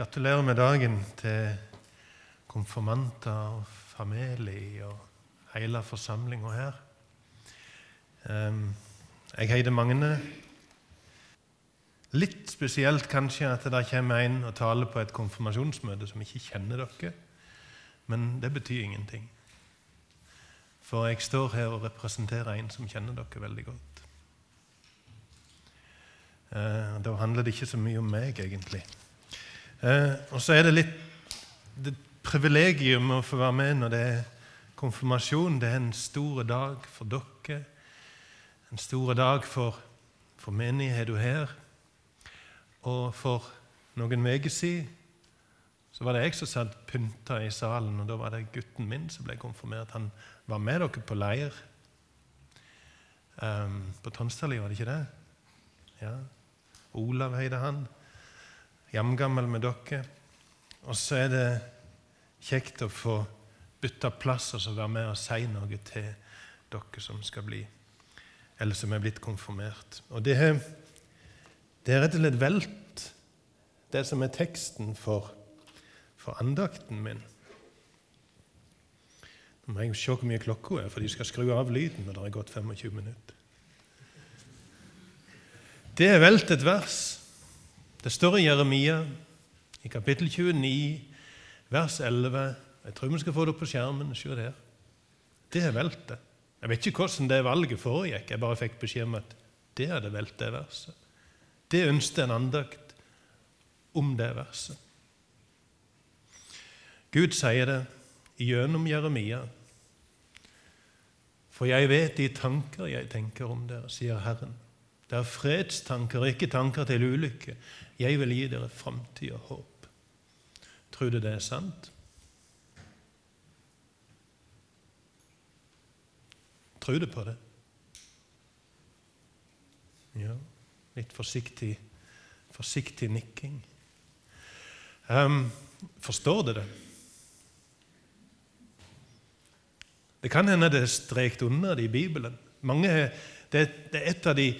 Gratulerer med dagen til konfirmanter og familie og hele forsamlinga her. Ehm, Jeg heter Magne. Litt spesielt kanskje at det kommer en og taler på et konfirmasjonsmøte som ikke kjenner dere. Men det betyr ingenting. For jeg står her og representerer en som kjenner dere veldig godt. Eh, Da handler det ikke så mye om meg, egentlig. Eh, og så er det litt det privilegium å få være med når det er konfirmasjon. Det er en stor dag for dere. En stor dag for, for menigheten her. Og for noen uker siden så var det jeg som satt pynta i salen, og da var det gutten min som ble konfirmert. Han var med dere på leir um, på Tonstadli, var det ikke det? Ja. Olav heide han. Jamgammel med dere. Og så er det kjekt å få bytte plass og så være med og si noe til dere som skal bli eller som er blitt konfirmert. Og det er, det er rett og slett velt, det som er teksten for, for andakten min. Nå må jeg se hvor mye klokka er, for de skal skru av lyden når det har gått 25 minutter. Det er velt et vers. Det står i Jeremia, i kapittel 29, vers 11. Jeg tror vi skal få det opp på skjermen. Se der. Det er veltet. Jeg vet ikke hvordan det valget foregikk. Jeg bare fikk beskjed om at det hadde velt det verset. Det ønsket en andakt om det verset. Gud sier det gjennom Jeremia. For jeg vet de tanker jeg tenker om dere, sier Herren. Det er fredstanker, ikke tanker til ulykke. Jeg vil gi dere framtid og håp. Tror du det er sant? Tror du på det? Ja, litt forsiktig, forsiktig nikking. Um, forstår du det? Det kan hende det er strekt under det i Bibelen. Mange, det, er et av, de,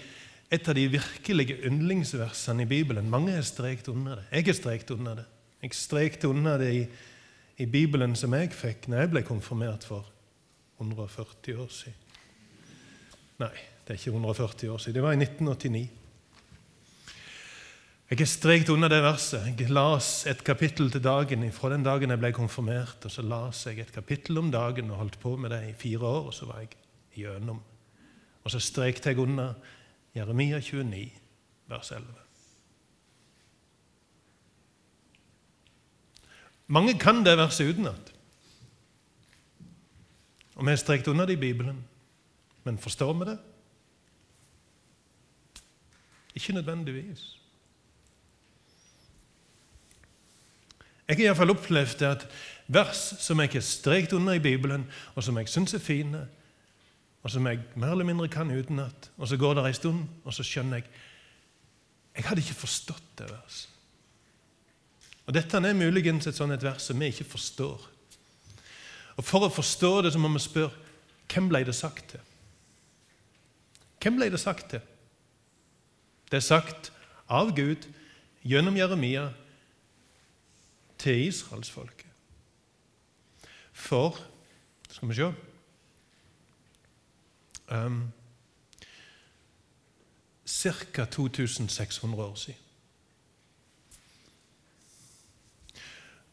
et av de virkelige yndlingsversene i Bibelen. Mange har strekt under det. Jeg har strekt under det. Jeg strekte under det i, i Bibelen som jeg fikk når jeg ble konfirmert for 140 år siden. Nei, det er ikke 140 år siden. Det var i 1989. Jeg har strekt under det verset. Jeg las et kapittel til dagen fra den dagen jeg ble konfirmert. og Så las jeg et kapittel om dagen og holdt på med det i fire år, og så var jeg gjennom. Og så strekte jeg under Jeremia 29, vers 11. Mange kan det verset utenat. Og vi har strekt under det i Bibelen. Men forstår vi det? Ikke nødvendigvis. Jeg har iallfall opplevd at vers som jeg har strekt under i Bibelen, og som jeg syns er fine, og som jeg mer eller mindre kan utenat, og så går det ei stund, og så skjønner jeg Jeg hadde ikke forstått det verset. Og Dette er muligens et sånt vers som vi ikke forstår. Og For å forstå det så må vi spørre hvem ble det sagt til? Hvem ble det sagt til? Det er sagt av Gud gjennom Jeremia til israelsfolket. For Skal vi se um, Ca. 2600 år siden.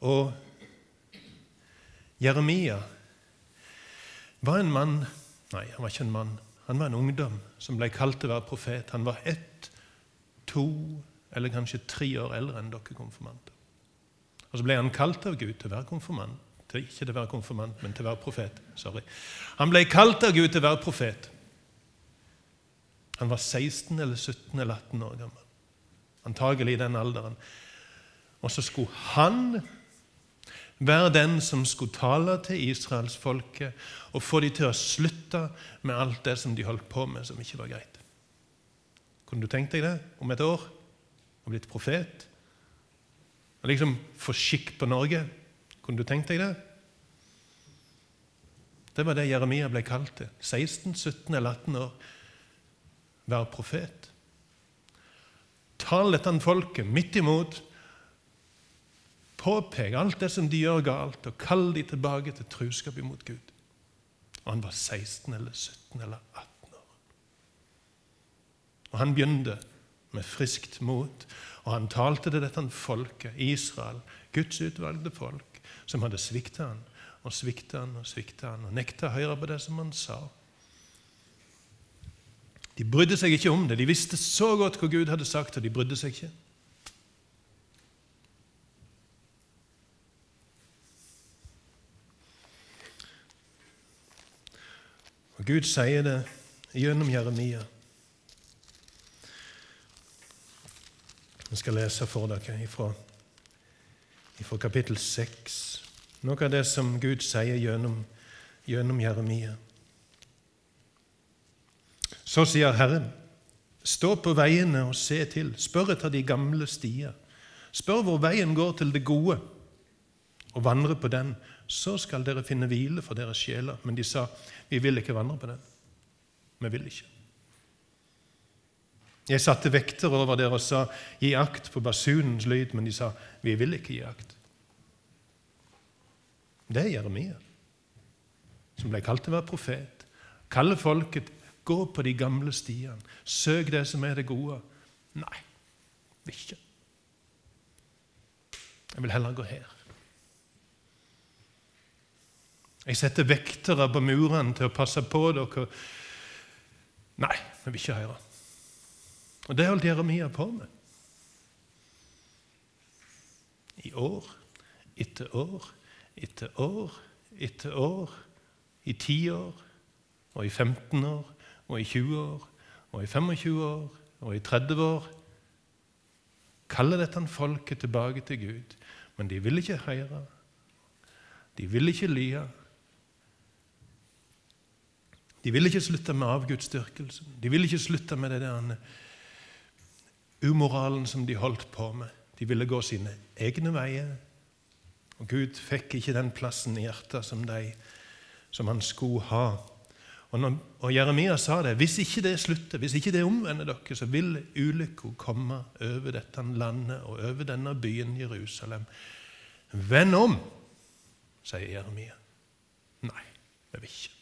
Og Jeremia var en mann Nei, han var ikke en mann. Han var en ungdom som ble kalt til å være profet. Han var ett, to eller kanskje tre år eldre enn dere konfirmanter. Og så ble han kalt av Gud til å være konfirmant. Til, ikke til å være konfirmant, men til å være profet. Sorry. Han ble kalt av Gud til å være profet. Han var 16 eller 17 eller 18 år gammel. Antagelig i den alderen. Og så skulle han være den som skulle tale til israelsfolket og få dem til å slutte med alt det som de holdt på med, som ikke var greit. Kunne du tenkt deg det om et år? Og blitt profet? Og liksom få skikk på Norge? Kunne du tenkt deg det? Det var det Jeremia ble kalt til. 16, 17 eller 18 år. Være profet. Tal dette folket midt imot Påpek alt det som de gjør galt, og kall de tilbake til truskap imot Gud. Og han var 16 eller 17 eller 18 år. Og han begynte med friskt mot, og han talte til dette folket, Israel, Guds utvalgte folk, som hadde svikta han og svikta han og svikta han og nekta å høre på det som han sa. De brydde seg ikke om det. De visste så godt hva Gud hadde sagt, og de brydde seg ikke. Og Gud sier det gjennom Jeremia. Jeg skal lese for dere ifra, ifra kapittel 6. Noe av det som Gud sier gjennom, gjennom Jeremia. Så sier Herren, stå på veiene og se til, spør etter de gamle stier. Spør hvor veien går til det gode, og vandre på den. Så skal dere finne hvile for deres sjeler. Men de sa, vi vil ikke vandre på den. Vi vil ikke. Jeg satte vekter over dere og sa, gi akt på basunens lyd, men de sa, vi vil ikke gi akt. Det er Jeremia, som ble kalt til å være profet. Kalle folket Gå på de gamle stiene. Søk det som er det gode. Nei, ikke. Jeg vil heller gå her. Jeg setter vektere på murene til å passe på dere. Nei, jeg vil ikke høre. Og det holdt Jeremia på med. I år etter år etter år etter år, i 10 år og i 15 år og i 20 år og i 25 år og i 30 år. Kaller dette folket tilbake til Gud, men de vil ikke høre. De vil ikke lye. De vil ikke slutte med avgudsdyrkelsen. De vil ikke slutte med det der umoralen som de holdt på med. De ville gå sine egne veier. Og Gud fikk ikke den plassen i hjertet som, de, som han skulle ha. Og, når, og Jeremia sa det. Hvis ikke det slutter, hvis ikke det omvender dere, så vil ulykka komme over dette landet og over denne byen Jerusalem. Vend om, sier Jeremia. Nei, vi vil ikke.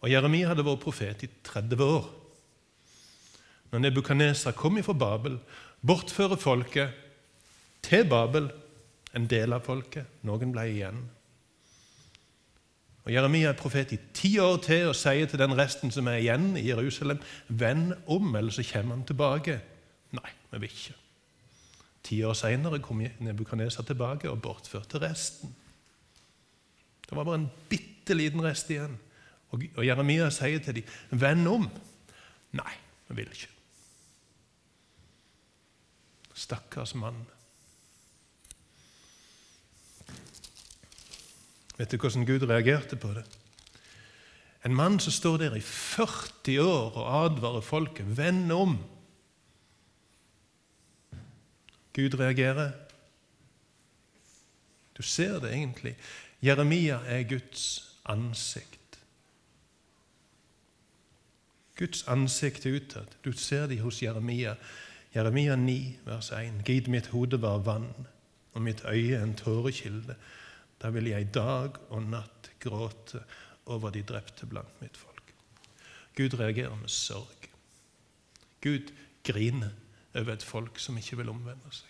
Og Jeremia hadde vært profet i 30 år. Når Nebukadnesa kom ifra Babel, bortfører folket til Babel, en del av folket. Noen ble igjen. Og Jeremia er profet i ti år til og sier til den resten som er igjen i Jerusalem, vend om, eller så kommer han tilbake. Nei, vi vil ikke. Ti år seinere kom Nebukadneser tilbake og bortførte resten. Det var bare en bitte liten rest igjen. Og, og Jeremia sier til dem, vend om. Nei, vi vil ikke. Stakkars mann. Vet du hvordan Gud reagerte på det? En mann som står der i 40 år og advarer folket vend om. Gud reagerer. Du ser det egentlig. Jeremia er Guds ansikt. Guds ansikt er utad. Du ser det hos Jeremia. Jeremia 9, vers 1. Gid mitt hode var vann, og mitt øye en tårekilde. Da vil jeg dag og natt gråte over de drepte blant mitt folk. Gud reagerer med sorg. Gud griner over et folk som ikke vil omvende seg.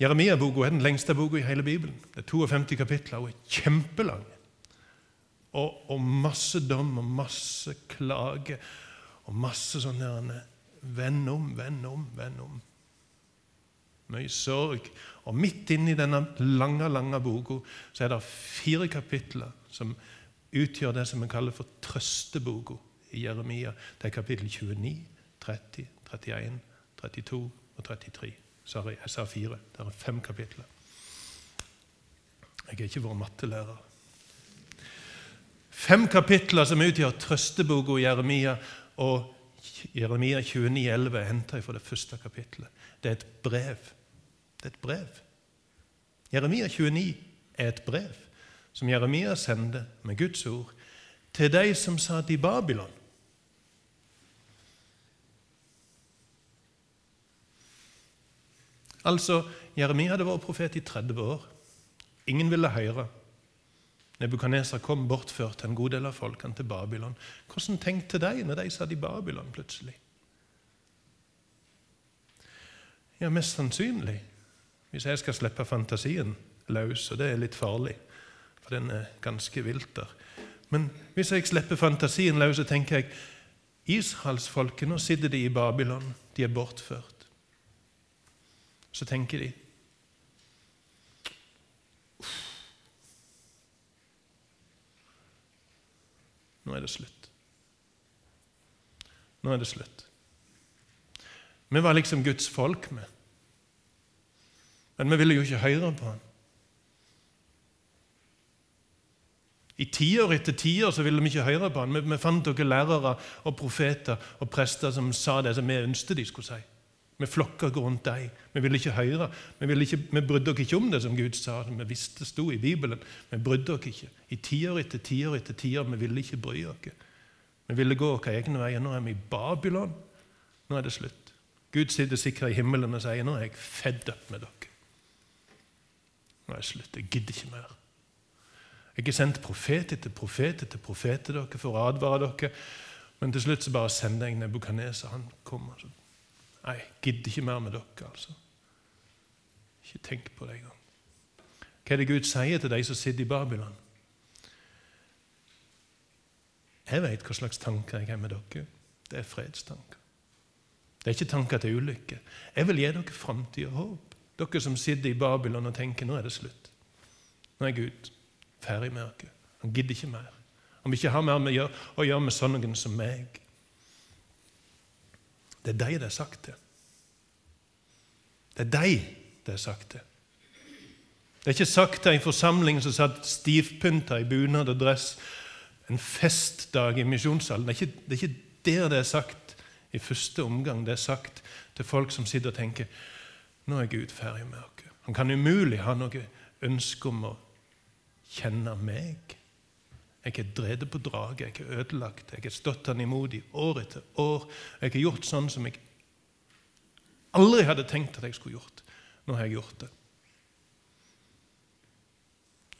Jeremia-boka er den lengste boka i hele Bibelen. Det er 52 kapitler og er kjempelang. Og, og, masse dom og masse klage og masse sånn Vend om, vend om, vend om mye sorg. Og midt inni denne lange lange boka så er det fire kapitler som utgjør det som vi kaller for trøsteboka i Jeremia. Det er kapittel 29, 30, 31, 32 og 33. Sorry, jeg sa fire. Det er fem kapitler. Jeg er ikke vår mattelærer. Fem kapitler som utgjør trøsteboka i Jeremia. Og Jeremia 29, 29,11 er henta fra det første kapitlet. Det er et brev. Det er et brev. Jeremia 29 er et brev som Jeremia sendte med Guds ord til de som satt i Babylon. Altså, Jeremia hadde vært profet i 30 år. Ingen ville høre. Nebukaneser kom bortført en god del av folkene til Babylon. Hvordan tenkte de når de satt i Babylon plutselig? Ja, mest sannsynlig, hvis jeg skal slippe fantasien løs, og det er litt farlig, for den er ganske vilt der Men hvis jeg slipper fantasien løs, så tenker jeg Israelsfolket, nå sitter de i Babylon, de er bortført. Så tenker de Nå er det slutt. Nå er det slutt. Vi var liksom Guds folk, med. Men vi ville jo ikke høre på han. I tiår etter tiår så ville vi ikke høre på han. Vi, vi fant dere lærere og profeter og prester som sa det som vi ønsket de skulle si. Vi flokka rundt dem. Vi ville ikke høre. Vi, ville ikke, vi brydde oss ikke om det som Gud sa. Vi visste det sto i Bibelen. Vi brydde oss ikke. I tiår etter tiår etter tiår. Vi ville ikke bry oss. Vi ville gå våre egne veier. Nå er vi i Babylon. Nå er det slutt. Gud sitter sikkert i himmelen og sier nå er jeg fedd opp med dere. Nå er det slutt. Jeg gidder ikke mer. Jeg har sendt profet etter profet etter profet til dere for å advare dere. Men til slutt så bare sender jeg Nebukadneser. Han kommer. Så. Nei, jeg gidder ikke mer med dere, altså. Ikke tenk på det engang. Hva er det Gud sier til de som sitter i Babylon? Jeg vet hva slags tanker jeg har med dere. Det er fredstanker. Det er ikke tanker til ulykke. Jeg vil gi dere framtid og håp. Dere som sitter i Babylon og tenker nå er det slutt. Nå er Gud ferdig med dere. Han gidder ikke mer. Han vil ikke ha mer med å gjøre med sånne som meg. Det er de det er sagt til. Det er de det er sagt til. Det er ikke sagt til en forsamling som satt stivpynta i bunad og dress en festdag i misjonssalen. Det, det, er ikke der det er sagt i første omgang det er sagt til folk som sitter og tenker nå er Gud ferdig med oss. Han kan umulig ha noe ønske om å kjenne meg. Jeg er drevet på draget, jeg er ødelagt, jeg har stått han imot i år etter år. Jeg har gjort sånn som jeg aldri hadde tenkt at jeg skulle gjort. Nå har jeg gjort det.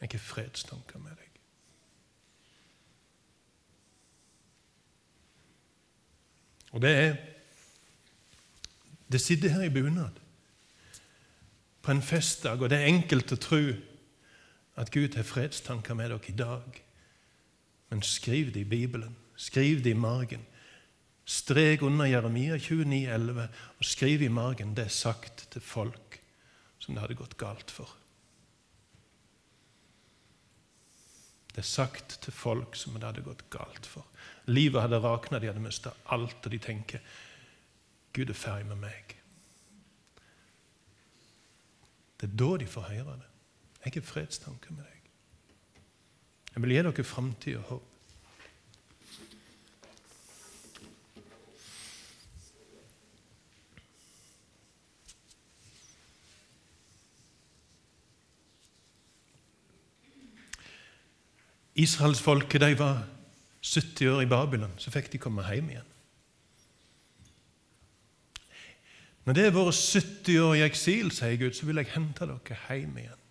Jeg har fredstanker med deg. Og det er Det sitter her i bunad på en festdag, og det er enkelt å tro at Gud har fredstanker med dere i dag. Men skriv det i Bibelen. Skriv det i margen. Strek under Jeremia 29, 29,11 og skriv i margen det er sagt til folk som det hadde gått galt for. Det er sagt til folk som det hadde gått galt for. Livet hadde rakna, de hadde mista alt, og de tenker Gud er ferdig med meg. Det er da de får høre det. Jeg har fredstanker med deg. Jeg vil gi dere framtid og håp. Israelsfolket var 70 år i Babylon, så fikk de komme hjem igjen. Når det har vært 70 år i eksil, sier Gud, så vil jeg hente dere hjem igjen.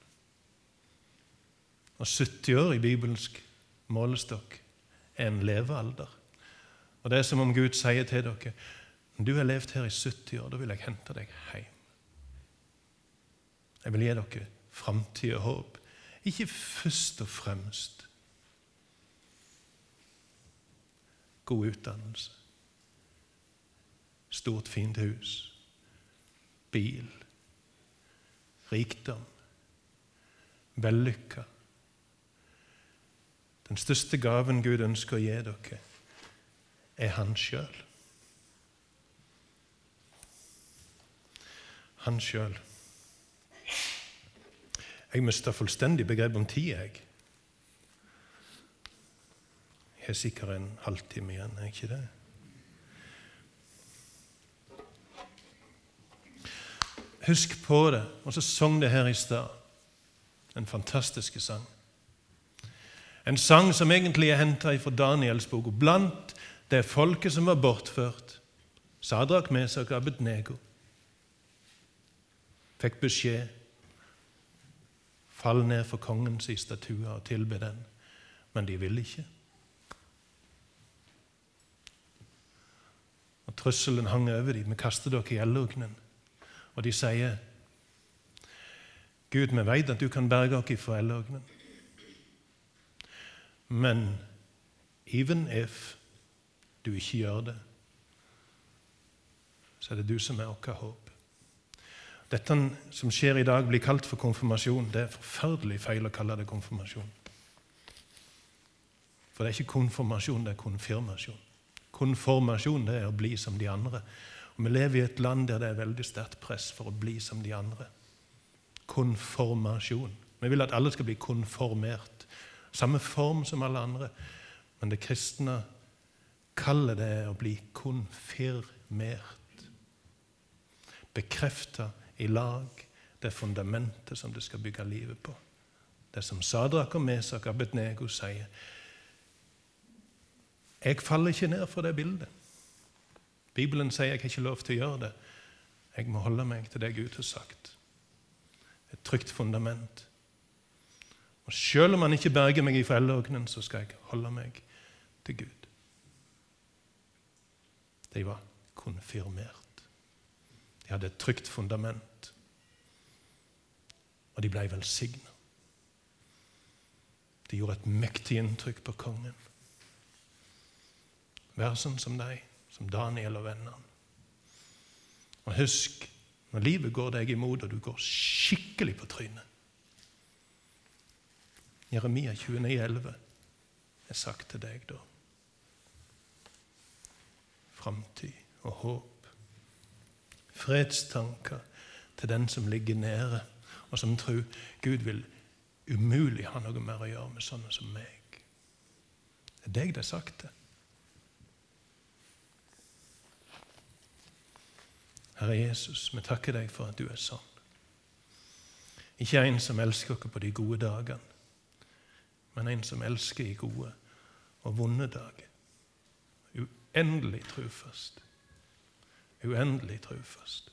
Og 70 år i bibelsk målestokk er en levealder. Og Det er som om Gud sier til dere når du har levd her i 70 år, da vil jeg hente deg hjem. Jeg vil gi dere framtid og håp. Ikke først og fremst god utdannelse, stort, fint hus, bil, rikdom, vellykka. Den største gaven Gud ønsker å gi dere, er Han sjøl. Han sjøl. Jeg mista fullstendig begrep om tid, jeg. Jeg har sikkert en halvtime igjen, er ikke det? Husk på det. Og så sang det her i stad. En fantastisk sang. En sang som egentlig er henta fra Daniels bok. Og blant det folket som var bortført, Sadrak, Mesak og Abednego, fikk beskjed Fall ned for kongens statue og tilbe den. Men de ville ikke. Og Trusselen hang over dem. Vi kaster dere i eldugnen. Og de sier, 'Gud, vi vet at du kan berge oss fra eldugnen.' Men even if du ikke gjør det, så er det du som er vårt håp. Dette som skjer i dag, blir kalt for konfirmasjon. Det er forferdelig feil å kalle det konfirmasjon. For det er ikke konfirmasjon, det er konfirmasjon. Konformasjon det er å bli som de andre. Og Vi lever i et land der det er veldig sterkt press for å bli som de andre. Konformasjon. Vi vil at alle skal bli konformert. Samme form som alle andre. Men det kristne kallet det er å bli konfirmert. Bekrefta i lag det fundamentet som det skal bygge livet på. Det som Sadrak og Mesak Abednego sier. Jeg faller ikke ned for det bildet. Bibelen sier jeg har ikke lov til å gjøre det. Jeg må holde meg til det Gud har sagt. Et trygt fundament. Og Selv om han ikke berger meg i elleognen, så skal jeg holde meg til Gud. De var konfirmert. De hadde et trygt fundament, og de ble velsigna. De gjorde et mektig inntrykk på kongen. Vær sånn som deg, som Daniel og vennene. Og husk, når livet går deg imot, og du går skikkelig på trynet Jeremia 29,11 er sagt til deg da. Framtid og håp fredstanker til den som ligger nede, og som tror Gud vil umulig ha noe mer å gjøre med sånne som meg. Det er deg det er sagt til. Herre Jesus, vi takker deg for at du er sånn. Ikke en som elsker oss på de gode dagene, men en som elsker i gode og vonde dager. Uendelig trufast uendelig trufast.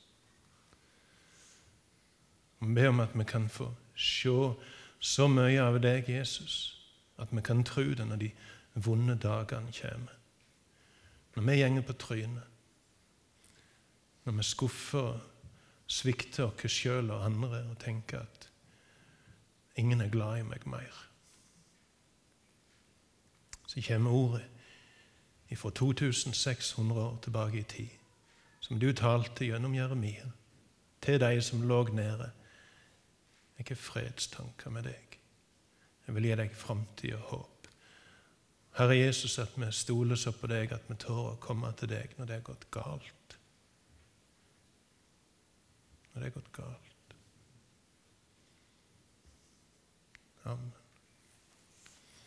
Vi ber om at vi kan få se så mye av deg, Jesus, at vi kan tro det når de vonde dagene kommer. Når vi gjenger på trynet, når vi skuffer og svikter oss sjøl og andre og tenker at ingen er glad i meg mer. Så kommer ordet fra 2600 år tilbake i tid som du talte gjennom Jeremia, til de som lå nede. Jeg har fredstanker med deg. Jeg vil gi deg framtid og håp. Herre Jesus, at vi stoler så på deg at vi tør å komme til deg når det er gått galt. Når det gått galt. Amen.